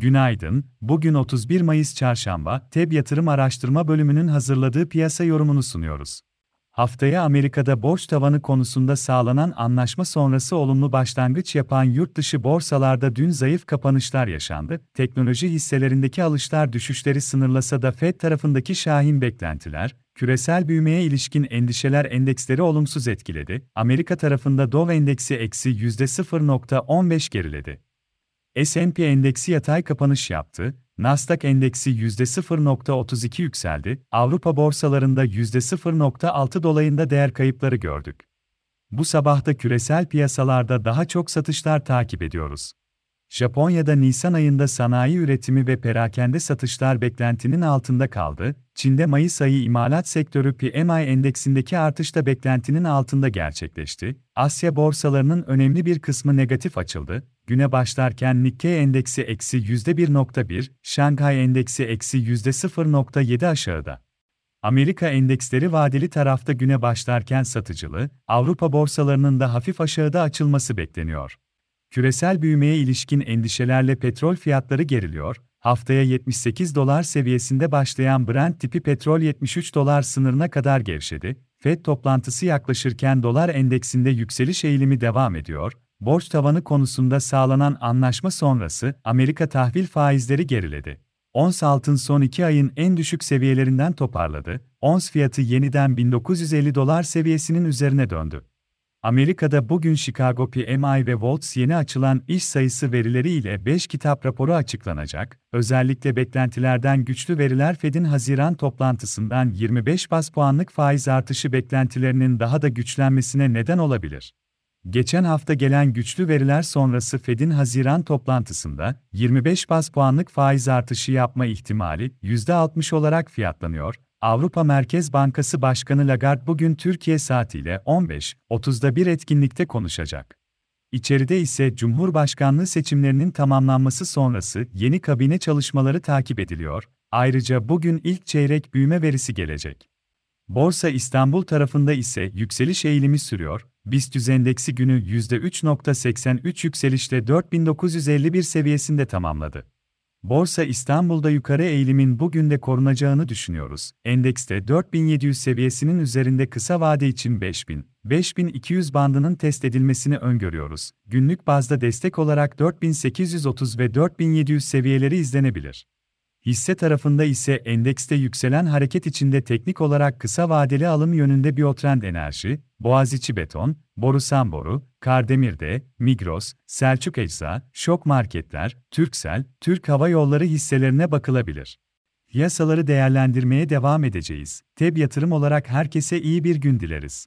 Günaydın, bugün 31 Mayıs Çarşamba, TEB Yatırım Araştırma Bölümünün hazırladığı piyasa yorumunu sunuyoruz. Haftaya Amerika'da borç tavanı konusunda sağlanan anlaşma sonrası olumlu başlangıç yapan yurt dışı borsalarda dün zayıf kapanışlar yaşandı. Teknoloji hisselerindeki alışlar düşüşleri sınırlasa da Fed tarafındaki şahin beklentiler, küresel büyümeye ilişkin endişeler endeksleri olumsuz etkiledi. Amerika tarafında Dow endeksi eksi %0.15 geriledi. S&P endeksi yatay kapanış yaptı, Nasdaq endeksi %0.32 yükseldi, Avrupa borsalarında %0.6 dolayında değer kayıpları gördük. Bu sabahta küresel piyasalarda daha çok satışlar takip ediyoruz. Japonya'da Nisan ayında sanayi üretimi ve perakende satışlar beklentinin altında kaldı, Çin'de Mayıs ayı imalat sektörü PMI endeksindeki artış da beklentinin altında gerçekleşti, Asya borsalarının önemli bir kısmı negatif açıldı, güne başlarken Nikkei endeksi eksi %1.1, Şanghay endeksi eksi %0.7 aşağıda. Amerika endeksleri vadeli tarafta güne başlarken satıcılı, Avrupa borsalarının da hafif aşağıda açılması bekleniyor. Küresel büyümeye ilişkin endişelerle petrol fiyatları geriliyor, haftaya 78 dolar seviyesinde başlayan Brent tipi petrol 73 dolar sınırına kadar gevşedi, FED toplantısı yaklaşırken dolar endeksinde yükseliş eğilimi devam ediyor, borç tavanı konusunda sağlanan anlaşma sonrası Amerika tahvil faizleri geriledi. Ons altın son iki ayın en düşük seviyelerinden toparladı, ons fiyatı yeniden 1950 dolar seviyesinin üzerine döndü. Amerika'da bugün Chicago PMI ve Volts yeni açılan iş sayısı verileri ile 5 kitap raporu açıklanacak. Özellikle beklentilerden güçlü veriler Fed'in Haziran toplantısından 25 bas puanlık faiz artışı beklentilerinin daha da güçlenmesine neden olabilir. Geçen hafta gelen güçlü veriler sonrası Fed'in Haziran toplantısında 25 bas puanlık faiz artışı yapma ihtimali %60 olarak fiyatlanıyor. Avrupa Merkez Bankası Başkanı Lagarde bugün Türkiye saatiyle 15.30'da bir etkinlikte konuşacak. İçeride ise Cumhurbaşkanlığı seçimlerinin tamamlanması sonrası yeni kabine çalışmaları takip ediliyor. Ayrıca bugün ilk çeyrek büyüme verisi gelecek. Borsa İstanbul tarafında ise yükseliş eğilimi sürüyor. BIST endeksi günü %3.83 yükselişle 4951 seviyesinde tamamladı. Borsa İstanbul'da yukarı eğilimin bugün de korunacağını düşünüyoruz. Endekste 4700 seviyesinin üzerinde kısa vade için 5000, 5200 bandının test edilmesini öngörüyoruz. Günlük bazda destek olarak 4830 ve 4700 seviyeleri izlenebilir. Hisse tarafında ise endekste yükselen hareket içinde teknik olarak kısa vadeli alım yönünde Biotrend Enerji, Boğaziçi Beton, Borusan Boru, Kardemir'de, Migros, Selçuk Ecza, Şok Marketler, Türksel, Türk Hava Yolları hisselerine bakılabilir. Yasaları değerlendirmeye devam edeceğiz. TEB yatırım olarak herkese iyi bir gün dileriz.